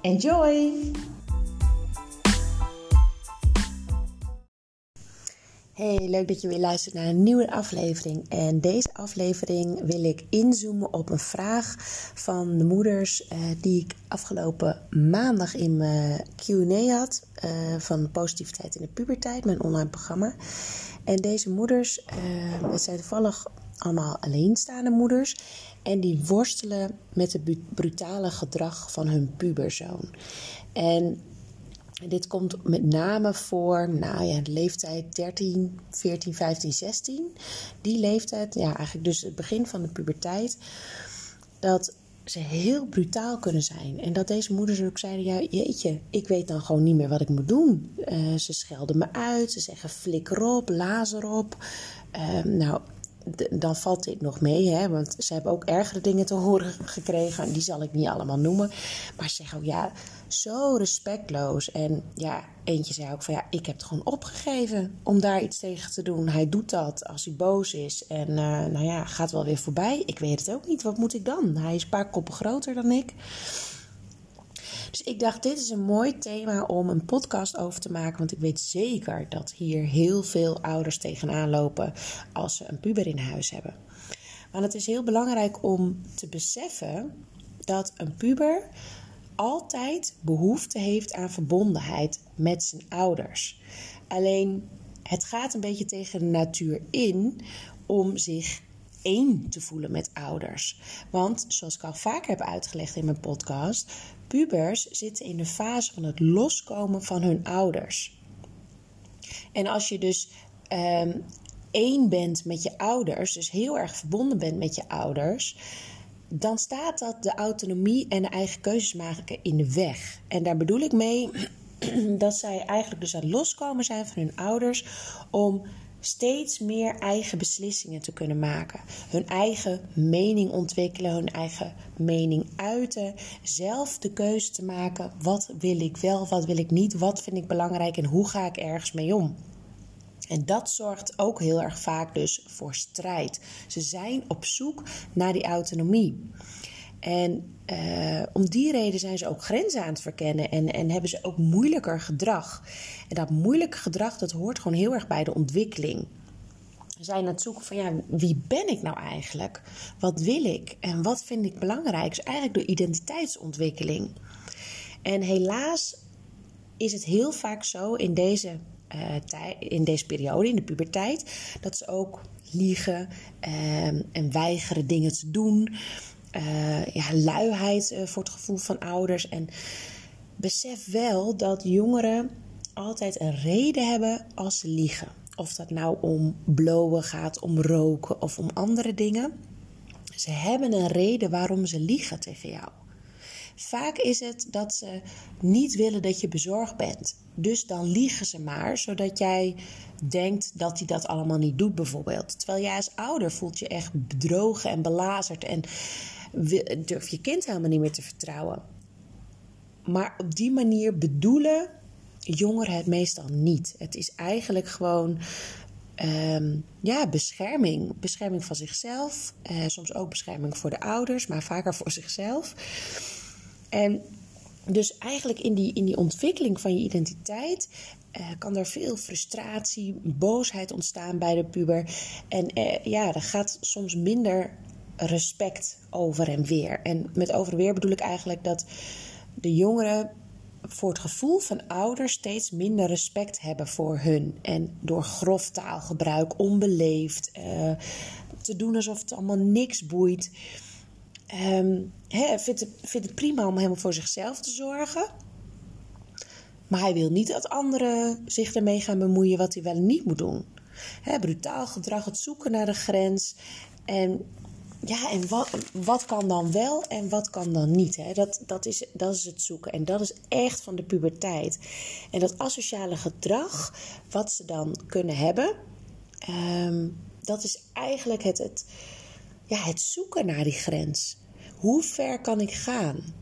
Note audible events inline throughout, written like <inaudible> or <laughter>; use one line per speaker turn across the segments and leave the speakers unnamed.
Enjoy! Hey, leuk dat je weer luistert naar een nieuwe aflevering. En deze aflevering wil ik inzoomen op een vraag van de moeders eh, die ik afgelopen maandag in mijn Q&A had uh, van Positiviteit in de Puberteit, mijn online programma. En deze moeders, het zijn toevallig allemaal alleenstaande moeders. En die worstelen met het brutale gedrag van hun puberzoon. En dit komt met name voor, nou ja, de leeftijd 13, 14, 15, 16. Die leeftijd, ja, eigenlijk dus het begin van de puberteit. Dat ze heel brutaal kunnen zijn. En dat deze moeders ook zeiden: Ja, jeetje, ik weet dan gewoon niet meer wat ik moet doen. Uh, ze schelden me uit, ze zeggen flikker op, lazer op. Uh, nou, dan valt dit nog mee, hè, want ze hebben ook ergere dingen te horen gekregen. En die zal ik niet allemaal noemen. Maar ze zeggen ook, ja, zo respectloos. En ja, eentje zei ook van, ja, ik heb het gewoon opgegeven om daar iets tegen te doen. Hij doet dat als hij boos is. En uh, nou ja, gaat wel weer voorbij. Ik weet het ook niet, wat moet ik dan? Hij is een paar koppen groter dan ik. Dus ik dacht, dit is een mooi thema om een podcast over te maken. Want ik weet zeker dat hier heel veel ouders tegenaan lopen als ze een puber in huis hebben. Want het is heel belangrijk om te beseffen dat een puber altijd behoefte heeft aan verbondenheid met zijn ouders. Alleen het gaat een beetje tegen de natuur in om zich één te voelen met ouders. Want zoals ik al vaker heb uitgelegd in mijn podcast, pubers zitten in de fase van het loskomen van hun ouders. En als je dus um, één bent met je ouders, dus heel erg verbonden bent met je ouders, dan staat dat de autonomie en de eigen keuzes maken in de weg. En daar bedoel ik mee <clears throat> dat zij eigenlijk dus aan het loskomen zijn van hun ouders om steeds meer eigen beslissingen te kunnen maken. Hun eigen mening ontwikkelen, hun eigen mening uiten. Zelf de keuze te maken. Wat wil ik wel, wat wil ik niet, wat vind ik belangrijk en hoe ga ik ergens mee om. En dat zorgt ook heel erg vaak dus voor strijd. Ze zijn op zoek naar die autonomie. En uh, om die reden zijn ze ook grenzen aan het verkennen en, en hebben ze ook moeilijker gedrag. En dat moeilijke gedrag, dat hoort gewoon heel erg bij de ontwikkeling. We zijn aan het zoeken van, ja, wie ben ik nou eigenlijk? Wat wil ik? En wat vind ik belangrijk? Dus eigenlijk de identiteitsontwikkeling. En helaas is het heel vaak zo in deze, uh, in deze periode, in de puberteit, dat ze ook liegen uh, en weigeren dingen te doen uh, ja, luiheid uh, voor het gevoel van ouders. En besef wel dat jongeren altijd een reden hebben als ze liegen. Of dat nou om blowen gaat, om roken of om andere dingen. Ze hebben een reden waarom ze liegen tegen jou. Vaak is het dat ze niet willen dat je bezorgd bent. Dus dan liegen ze maar, zodat jij denkt dat hij dat allemaal niet doet, bijvoorbeeld. Terwijl jij als ouder voelt je echt bedrogen en belazerd en durf je kind helemaal niet meer te vertrouwen. Maar op die manier bedoelen jongeren het meestal niet. Het is eigenlijk gewoon um, ja, bescherming. Bescherming van zichzelf. Uh, soms ook bescherming voor de ouders, maar vaker voor zichzelf. En dus eigenlijk in die, in die ontwikkeling van je identiteit uh, kan er veel frustratie, boosheid ontstaan bij de puber. En uh, ja, er gaat soms minder respect over en weer. En met over en weer bedoel ik eigenlijk dat de jongeren voor het gevoel van ouders steeds minder respect hebben voor hun. En door grof taalgebruik, onbeleefd, uh, te doen alsof het allemaal niks boeit. Um, he, vindt, het, vindt het prima om helemaal voor zichzelf te zorgen. Maar hij wil niet dat anderen zich ermee gaan bemoeien wat hij wel niet moet doen. Brutaal gedrag, het zoeken naar de grens. En ja, en wat, wat kan dan wel en wat kan dan niet? Hè? Dat, dat, is, dat is het zoeken. En dat is echt van de puberteit. En dat asociale gedrag, wat ze dan kunnen hebben, ehm, dat is eigenlijk het, het, ja, het zoeken naar die grens. Hoe ver kan ik gaan?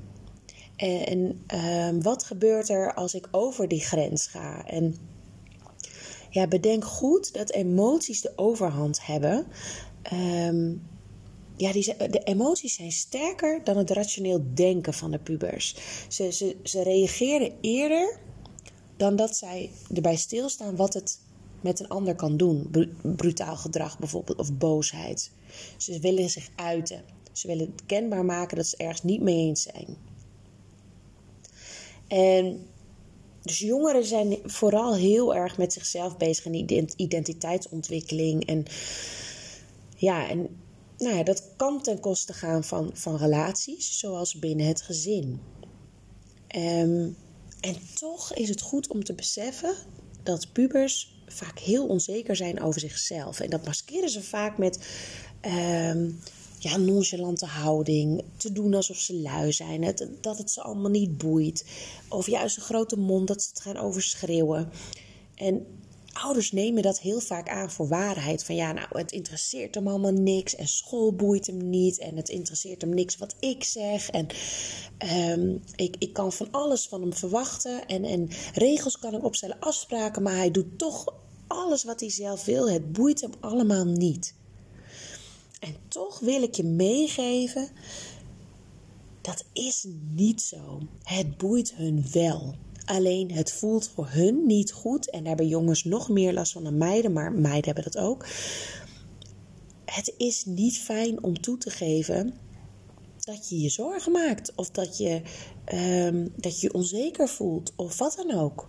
En, ehm, wat gebeurt er als ik over die grens ga? En ja, bedenk goed dat emoties de overhand hebben. Um, ja, die, de emoties zijn sterker dan het rationeel denken van de pubers. Ze, ze, ze reageren eerder dan dat zij erbij stilstaan wat het met een ander kan doen. Brutaal gedrag bijvoorbeeld, of boosheid. Ze willen zich uiten. Ze willen kenbaar maken dat ze ergens niet mee eens zijn. En dus jongeren zijn vooral heel erg met zichzelf bezig in identiteitsontwikkeling. En ja, en nou ja, dat kan ten koste gaan van, van relaties, zoals binnen het gezin. Um, en toch is het goed om te beseffen dat pubers vaak heel onzeker zijn over zichzelf. En dat maskeren ze vaak met um, ja, nonchalante houding, te doen alsof ze lui zijn, dat het ze allemaal niet boeit. Of juist een grote mond dat ze het gaan overschreeuwen. En ouders nemen dat heel vaak aan voor waarheid. Van ja, nou, het interesseert hem allemaal niks. En school boeit hem niet. En het interesseert hem niks wat ik zeg. En um, ik, ik kan van alles van hem verwachten. En, en regels kan ik opstellen, afspraken. Maar hij doet toch alles wat hij zelf wil. Het boeit hem allemaal niet. En toch wil ik je meegeven. Dat is niet zo. Het boeit hun wel. Alleen het voelt voor hun niet goed. En daar hebben jongens nog meer last van dan meiden, maar meiden hebben dat ook. Het is niet fijn om toe te geven dat je je zorgen maakt. Of dat je, um, dat je onzeker voelt. Of wat dan ook.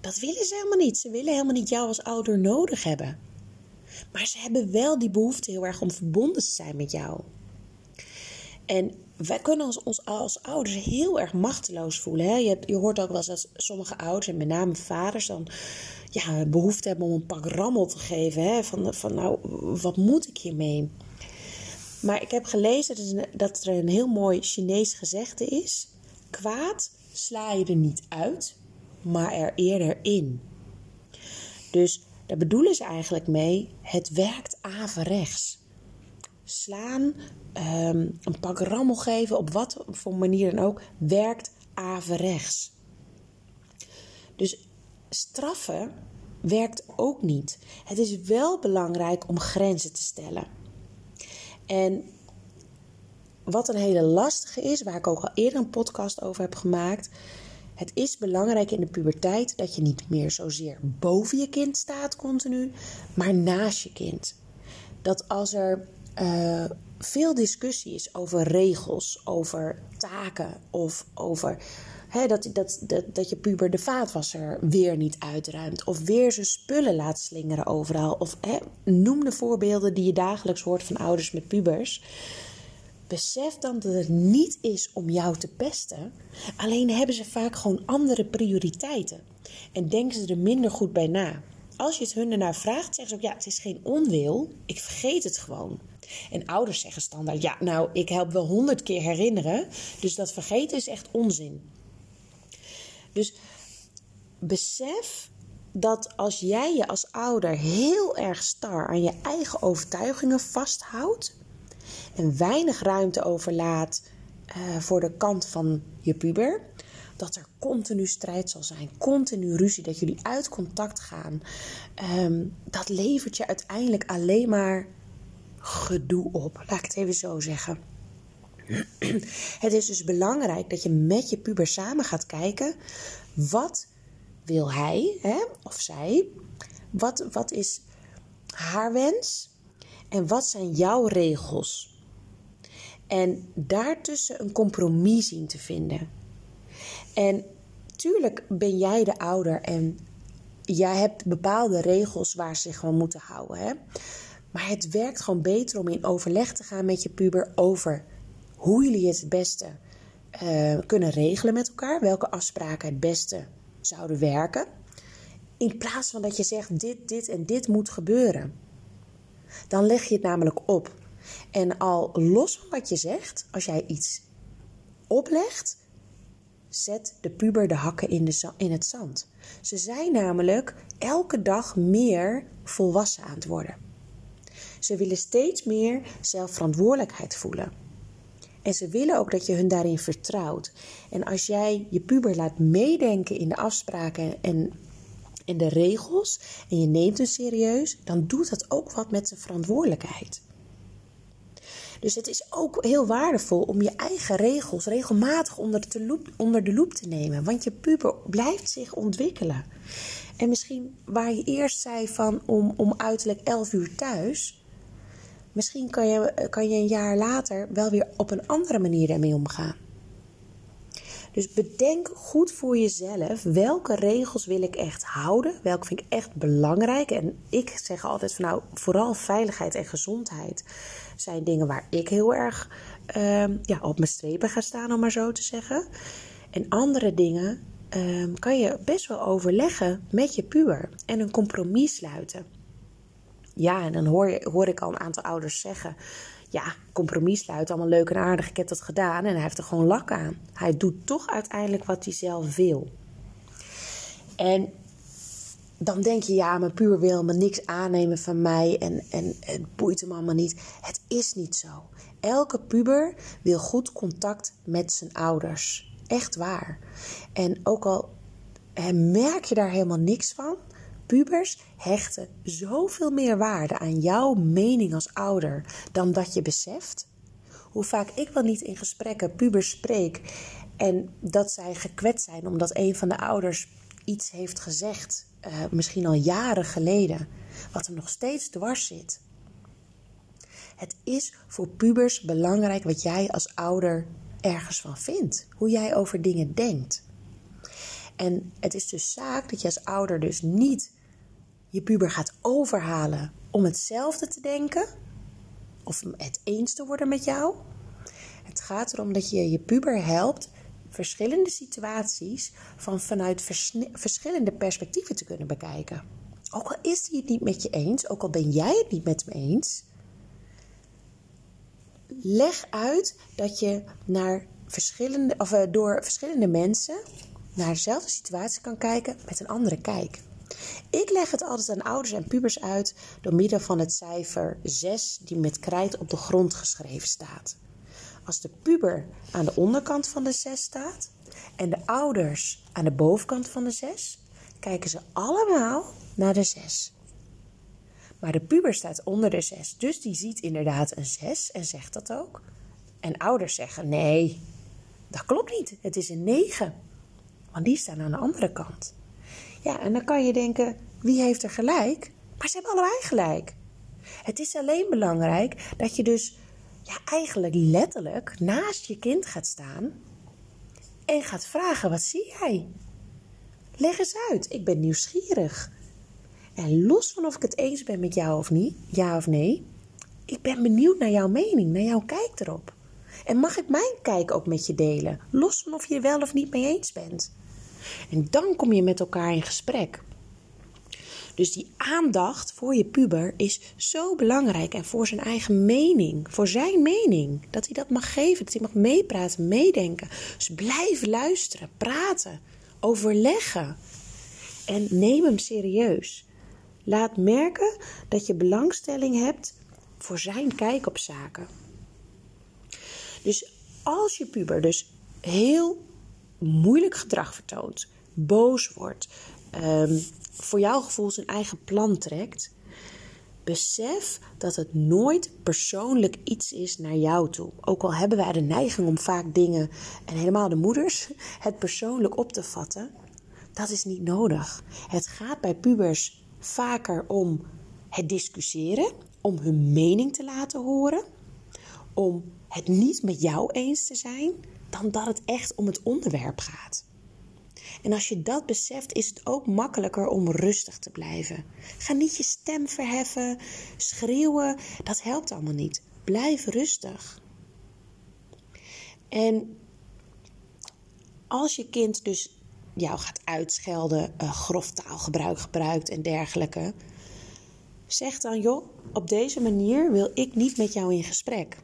Dat willen ze helemaal niet. Ze willen helemaal niet jou als ouder nodig hebben. Maar ze hebben wel die behoefte heel erg om verbonden te zijn met jou. En wij kunnen ons, als ouders heel erg machteloos voelen. Hè? Je, je hoort ook wel eens dat sommige ouders, en met name vaders, dan ja, behoefte hebben om een pak rammel te geven. Hè? Van, van nou, wat moet ik hiermee? Maar ik heb gelezen dat er een heel mooi Chinees gezegde is: kwaad sla je er niet uit, maar er eerder in. Dus daar bedoelen ze eigenlijk mee: het werkt averechts slaan, ehm, een pak rammel geven, op wat voor manier dan ook, werkt averechts. Dus straffen werkt ook niet. Het is wel belangrijk om grenzen te stellen. En wat een hele lastige is, waar ik ook al eerder een podcast over heb gemaakt. Het is belangrijk in de puberteit dat je niet meer zozeer boven je kind staat continu, maar naast je kind. Dat als er uh, veel discussie is over regels, over taken of over dat, dat, dat, dat je puber de vaatwasser weer niet uitruimt of weer zijn spullen laat slingeren overal. Of noem de voorbeelden die je dagelijks hoort van ouders met pubers. Besef dan dat het niet is om jou te pesten, alleen hebben ze vaak gewoon andere prioriteiten en denken ze er minder goed bij na. Als je het hun ernaar vraagt, zeggen ze ook ja, het is geen onwil, ik vergeet het gewoon. En ouders zeggen standaard: ja, nou, ik help wel honderd keer herinneren. Dus dat vergeten is echt onzin. Dus besef dat als jij je als ouder heel erg star aan je eigen overtuigingen vasthoudt en weinig ruimte overlaat uh, voor de kant van je puber, dat er continu strijd zal zijn, continu ruzie, dat jullie uit contact gaan. Um, dat levert je uiteindelijk alleen maar gedoe op. Laat ik het even zo zeggen. <clears throat> Het is dus belangrijk dat je met je puber samen gaat kijken. Wat wil hij hè, of zij? Wat, wat is haar wens? En wat zijn jouw regels? En daartussen een compromis zien te vinden. En tuurlijk ben jij de ouder en jij hebt bepaalde regels waar ze zich van moeten houden. Hè? Maar het werkt gewoon beter om in overleg te gaan met je puber over hoe jullie het het beste uh, kunnen regelen met elkaar. Welke afspraken het beste zouden werken. In plaats van dat je zegt dit, dit en dit moet gebeuren. Dan leg je het namelijk op. En al los van wat je zegt, als jij iets oplegt, zet de puber de hakken in, de, in het zand. Ze zijn namelijk elke dag meer volwassen aan het worden. Ze willen steeds meer zelfverantwoordelijkheid voelen. En ze willen ook dat je hun daarin vertrouwt. En als jij je puber laat meedenken in de afspraken en, de regels en je neemt hem serieus, dan doet dat ook wat met zijn verantwoordelijkheid. Dus het is ook heel waardevol om je eigen regels regelmatig onder de loep, onder de loep te nemen. Want je puber blijft zich ontwikkelen. En misschien waar je eerst zei van om, om uiterlijk 11 uur thuis. Misschien kan je, kan je een jaar later wel weer op een andere manier ermee omgaan. Dus bedenk goed voor jezelf welke regels wil ik echt houden, welke vind ik echt belangrijk. En ik zeg altijd van nou, vooral veiligheid en gezondheid zijn dingen waar ik heel erg ehm, ja, op mijn strepen ga staan, om maar zo te zeggen. En andere dingen ehm, kan je best wel overleggen met je puber en een compromis sluiten. Ja, en dan hoor, je, hoor ik al een aantal ouders zeggen ja, compromis sluiten, allemaal leuk en aardig. Ik heb dat gedaan en hij heeft er gewoon lak aan. Hij doet toch uiteindelijk wat hij zelf wil. En dan denk je, ja, mijn puur wil me niks aannemen van mij en, en het boeit hem allemaal niet. Het is niet zo. Elke puber wil goed contact met zijn ouders. Echt waar. En ook al merk je daar helemaal niks van, Pubers hechten zoveel meer waarde aan jouw mening als ouder dan dat je beseft. Hoe vaak ik wel niet in gesprekken pubers spreek en dat zij gekwetst zijn omdat een van de ouders iets heeft gezegd, uh, misschien al jaren geleden, wat hem nog steeds dwars zit. Het is voor pubers belangrijk wat jij als ouder ergens van vindt, hoe jij over dingen denkt. En het is dus zaak dat je als ouder dus niet je puber gaat overhalen om hetzelfde te denken of het eens te worden met jou. Het gaat erom dat je je puber helpt verschillende situaties van vanuit verschillende perspectieven te kunnen bekijken. Ook al is hij het niet met je eens, ook al ben jij het niet met hem eens, leg uit dat je naar verschillende, of, eh, door verschillende mensen naar dezelfde situatie kan kijken met een andere kijk. Ik leg het altijd aan ouders en pubers uit door middel van het cijfer 6 die met krijt op de grond geschreven staat. Als de puber aan de onderkant van de 6 staat en de ouders aan de bovenkant van de 6, kijken ze allemaal naar de 6. Maar de puber staat onder de 6, dus die ziet inderdaad een 6 en zegt dat ook. En ouders zeggen: nee, dat klopt niet, het is een 9. Want die staan aan de andere kant. Ja, en dan kan je denken, wie heeft er gelijk? Maar ze hebben allebei gelijk. Het is alleen belangrijk dat je dus ja, eigenlijk letterlijk naast je kind gaat staan en gaat vragen: wat zie jij? Leg eens uit, ik ben nieuwsgierig. En los van of ik het eens ben met jou of niet, ja of nee, ik ben benieuwd naar jouw mening, naar jouw kijk erop. En mag ik mijn kijk ook met je delen, los van of je wel of niet mee eens bent? En dan kom je met elkaar in gesprek. Dus die aandacht voor je puber is zo belangrijk en voor zijn eigen mening, voor zijn mening. Dat hij dat mag geven, dat hij mag meepraten, meedenken. Dus blijf luisteren, praten, overleggen. En neem hem serieus. Laat merken dat je belangstelling hebt voor zijn kijk op zaken. Dus als je puber dus heel moeilijk gedrag vertoont, boos wordt, um, voor jouw gevoel zijn eigen plan trekt, besef dat het nooit persoonlijk iets is naar jou toe. Ook al hebben wij de neiging om vaak dingen, en helemaal de moeders, <laughs> het persoonlijk op te vatten, dat is niet nodig. Het gaat bij pubers vaker om het discussiëren, om hun mening te laten horen, om het niet met jou eens te zijn, dan dat het echt om het onderwerp gaat. En als je dat beseft, is het ook makkelijker om rustig te blijven. Ga niet je stem verheffen, schreeuwen, dat helpt allemaal niet. Blijf rustig. En als je kind dus jou gaat uitschelden, uh, grof taalgebruik gebruikt en dergelijke. Zeg dan, joh, op deze manier wil ik niet met jou in gesprek.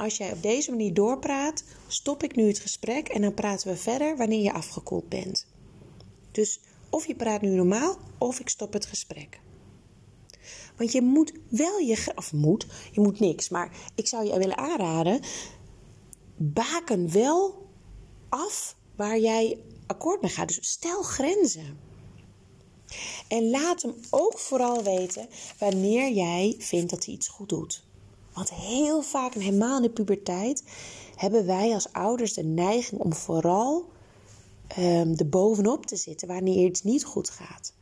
Als jij op deze manier doorpraat, stop ik nu het gesprek en dan praten we verder wanneer je afgekoeld bent. Dus of je praat nu normaal of ik stop het gesprek. Want je moet wel je. Of moet, je moet niks. Maar ik zou je willen aanraden. Baken wel af waar jij akkoord mee gaat. Dus stel grenzen. En laat hem ook vooral weten wanneer jij vindt dat hij iets goed doet. Want heel vaak, en helemaal in de puberteit, hebben wij als ouders de neiging om vooral um, er bovenop te zitten wanneer iets niet goed gaat.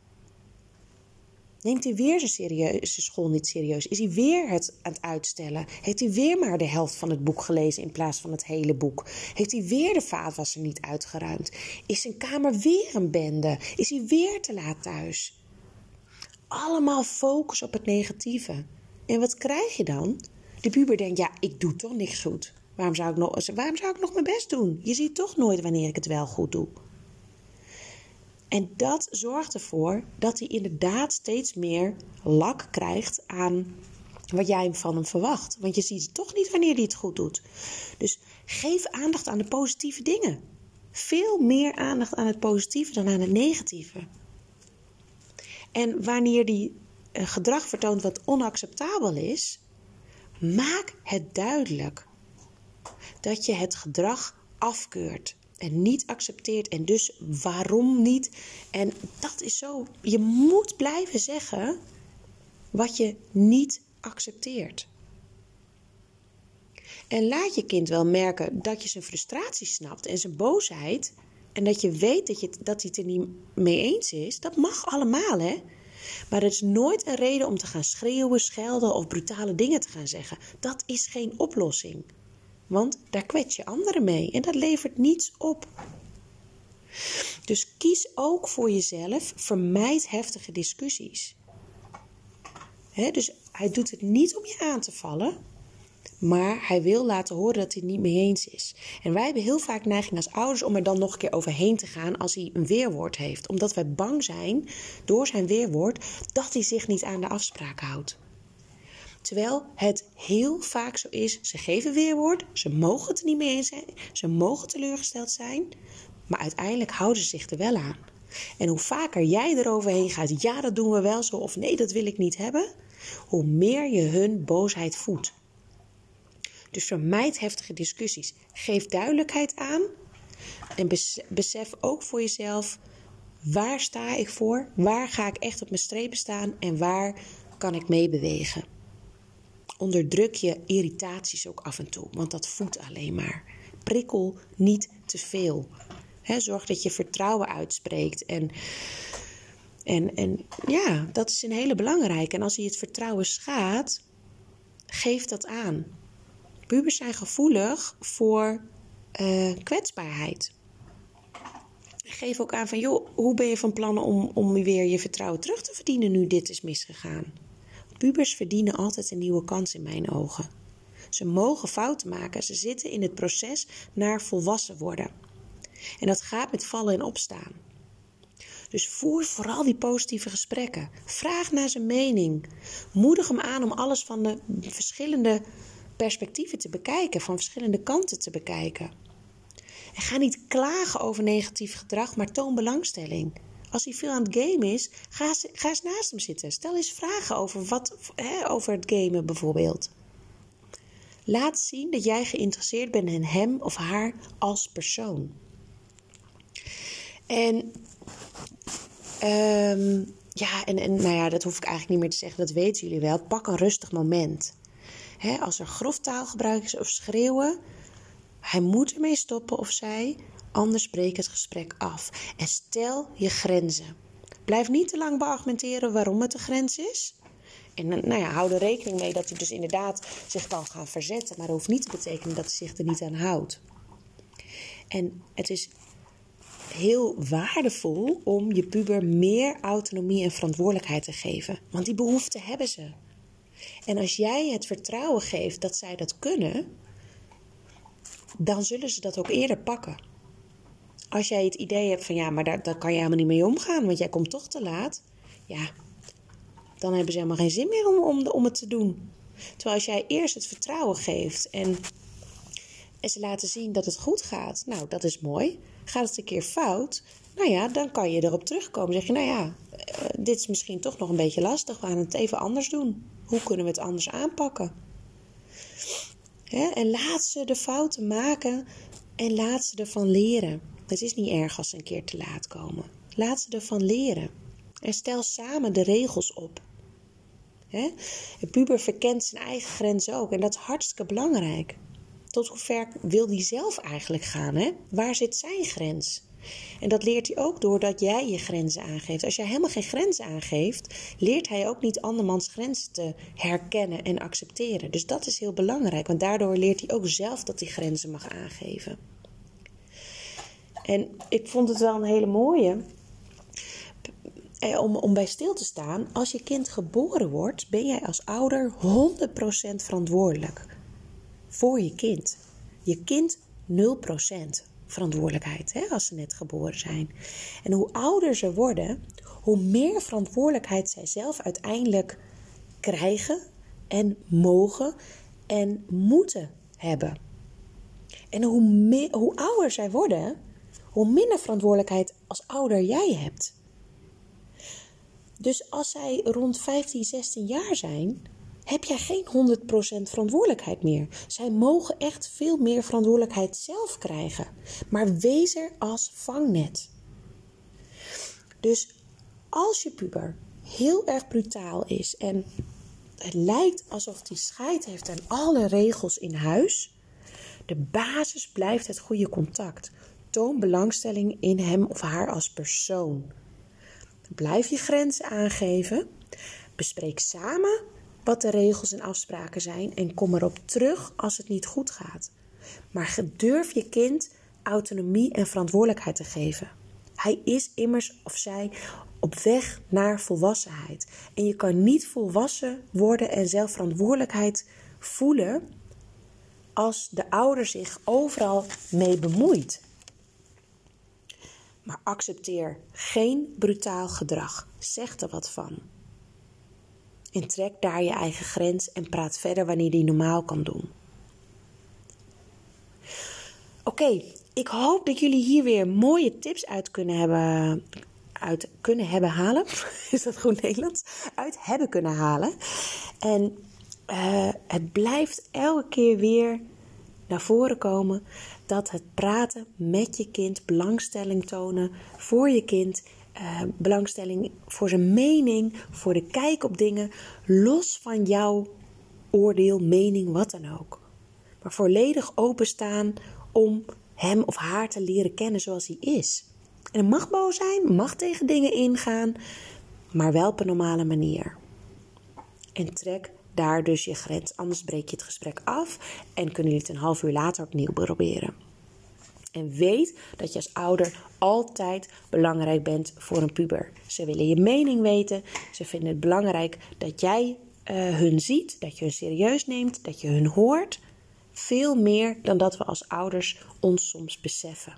Neemt hij weer zijn, serieus, zijn school niet serieus? Is hij weer het aan het uitstellen? Heeft hij weer maar de helft van het boek gelezen in plaats van het hele boek? Heeft hij weer de vaatwasser niet uitgeruimd? Is zijn kamer weer een bende? Is hij weer te laat thuis? Allemaal focus op het negatieve. En wat krijg je dan? De puber denkt, ja, ik doe toch niks goed. Waarom zou, ik nog, waarom zou ik nog mijn best doen? Je ziet toch nooit wanneer ik het wel goed doe. En dat zorgt ervoor dat hij inderdaad steeds meer lak krijgt aan wat jij van hem verwacht. Want je ziet toch niet wanneer hij het goed doet. Dus geef aandacht aan de positieve dingen. Veel meer aandacht aan het positieve dan aan het negatieve. En wanneer die eh, gedrag vertoont wat onacceptabel is, maak het duidelijk dat je het gedrag afkeurt en niet accepteert. En dus waarom niet? En dat is zo. Je moet blijven zeggen wat je niet accepteert. En laat je kind wel merken dat je zijn frustratie snapt en zijn boosheid. En dat je weet dat, je, dat hij het er niet mee eens is. Dat mag allemaal, hè? Maar het is nooit een reden om te gaan schreeuwen, schelden of brutale dingen te gaan zeggen. Dat is geen oplossing. Want daar kwets je anderen mee en dat levert niets op. Dus kies ook voor jezelf. Vermijd heftige discussies. dus hij doet het niet om je aan te vallen, maar hij wil laten horen dat hij het niet mee eens is. En wij hebben heel vaak neiging als ouders om er dan nog een keer overheen te gaan als hij een weerwoord heeft. Omdat wij bang zijn door zijn weerwoord dat hij zich niet aan de afspraak houdt. Terwijl het heel vaak zo is, ze geven weerwoord, ze mogen het er niet mee eens zijn, ze mogen teleurgesteld zijn, maar uiteindelijk houden ze zich er wel aan. En hoe vaker jij eroverheen gaat, ja dat doen we wel zo of nee dat wil ik niet hebben, hoe meer je hun boosheid voedt. Dus vermijd heftige discussies. Geef duidelijkheid aan en besef ook voor jezelf waar sta ik voor, waar ga ik echt op mijn strepen staan en waar kan ik meebewegen onderdruk je irritaties ook af en toe, want dat voedt alleen maar. Prikkel niet te veel. zorg dat je vertrouwen uitspreekt. En, en, en ja, dat is een hele belangrijke. En als je het vertrouwen schaadt, geef dat aan. Pubers zijn gevoelig voor uh, kwetsbaarheid. Geef ook aan van, joh, hoe ben je van plan om, om weer je vertrouwen terug te verdienen nu dit is misgegaan? Pubers verdienen altijd een nieuwe kans in mijn ogen. Ze mogen fouten maken, ze zitten in het proces naar volwassen worden. En dat gaat met vallen en opstaan. Dus voer vooral die positieve gesprekken. Vraag naar zijn mening. Moedig hem aan om alles van de verschillende perspectieven te bekijken, van verschillende kanten te bekijken. En ga niet klagen over negatief gedrag, maar toon belangstelling. Als hij veel aan het gamen is, ga, eens naast hem zitten. Stel eens vragen over, wat, hè, over het gamen bijvoorbeeld. Laat zien dat jij geïnteresseerd bent in hem of haar als persoon. En, um, ja, en, en nou ja, dat hoef ik eigenlijk niet meer te zeggen, dat weten jullie wel. Pak een rustig moment. Als er grof taalgebruik is of schreeuwen, hij moet ermee stoppen of zij. Anders breek het gesprek af en stel je grenzen. Blijf niet te lang beargumenteren waarom het de grens is. En eh, nou ja, hou er rekening mee dat hij dus inderdaad zich kan gaan verzetten. Maar dat hoeft niet te betekenen dat hij zich er niet aan houdt. En het is heel waardevol om je puber meer autonomie en verantwoordelijkheid te geven. Want die behoefte hebben ze. En als jij het vertrouwen geeft dat zij dat kunnen, dan zullen ze dat ook eerder pakken. als jij het idee hebt van ja, maar daar, kan je helemaal niet mee omgaan, want jij komt toch te laat. Ja, dan hebben ze helemaal geen zin meer om, om, om het te doen. Terwijl als jij eerst het vertrouwen geeft en, en ze laten zien dat het goed gaat, nou dat is mooi. Gaat het een keer fout, nou ja, dan kan je erop terugkomen. Zeg je, nou ja, eh, dit is misschien toch nog een beetje lastig. We gaan het even anders doen. Hoe kunnen we het anders aanpakken? En laat ze de fouten maken en laat ze ervan leren. Het is niet erg als ze een keer te laat komen. Laat ze ervan leren. En stel samen de regels op. Een puber verkent zijn eigen grenzen ook. En dat is hartstikke belangrijk. Tot hoe ver wil hij zelf eigenlijk gaan? Hè? Waar zit zijn grens? En dat leert hij ook doordat jij je grenzen aangeeft. Als jij helemaal geen grenzen aangeeft, leert hij ook niet andermans grenzen te herkennen en accepteren. Dus dat is heel belangrijk, want daardoor leert hij ook zelf dat hij grenzen mag aangeven. En ik vond het wel een hele mooie. Eh, om, om bij stil te staan, als je kind geboren wordt, ben jij als ouder 100% verantwoordelijk voor je kind. Je kind 0% verantwoordelijkheid hè, als ze net geboren zijn. En hoe ouder ze worden, hoe meer verantwoordelijkheid zij zelf uiteindelijk krijgen en mogen en moeten hebben. En hoe, meer, hoe ouder zij worden, hoe minder verantwoordelijkheid als ouder jij hebt. Dus als zij rond 15, 16 jaar zijn, heb jij geen 100% verantwoordelijkheid meer. Zij mogen echt veel meer verantwoordelijkheid zelf krijgen. Maar wees er als vangnet. Dus als je puber heel erg brutaal is en het lijkt alsof hij scheid heeft aan alle regels in huis, de basis blijft het goede contact. Toon belangstelling in hem of haar als persoon. Blijf je grenzen aangeven. Bespreek samen wat de regels en afspraken zijn en kom erop terug als het niet goed gaat. Maar durf je kind autonomie en verantwoordelijkheid te geven. Hij is immers of zij op weg naar volwassenheid. En je kan niet volwassen worden en zelf verantwoordelijkheid voelen als de ouder zich overal mee bemoeit. Maar accepteer geen brutaal gedrag. Zeg er wat van. En trek daar je eigen grens en praat verder wanneer die normaal kan doen. Oké, ik hoop dat jullie hier weer mooie tips uit kunnen hebben, uit kunnen hebben halen. <laughs> Is dat goed Nederlands? Uit hebben kunnen halen. En uh, het blijft elke keer weer naar voren komen dat het praten met je kind, belangstelling tonen voor je kind uh, belangstelling voor zijn mening, voor de kijk op dingen, los van jouw oordeel, mening, wat dan ook. Maar volledig openstaan om hem of haar te leren kennen zoals hij is. En het mag boos zijn, mag tegen dingen ingaan, maar wel op een normale manier. En trek daar dus je grens, anders breek je het gesprek af en kunnen jullie het een half uur later opnieuw proberen. En weet dat je als ouder altijd belangrijk bent voor een puber. Ze willen je mening weten. Ze vinden het belangrijk dat jij uh, hun ziet, dat je hun serieus neemt, dat je hun hoort. Veel meer dan dat we als ouders ons soms beseffen.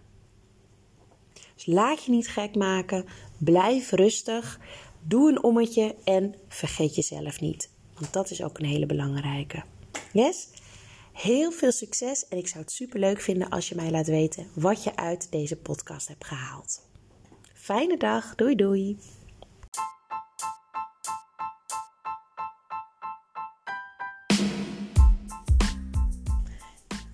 Dus laat je niet gek maken. Blijf rustig. Doe een ommetje en vergeet jezelf niet. Want dat is ook een hele belangrijke. Yes? Heel veel succes en ik zou het super leuk vinden als je mij laat weten wat je uit deze podcast hebt gehaald. Fijne dag, doei doei!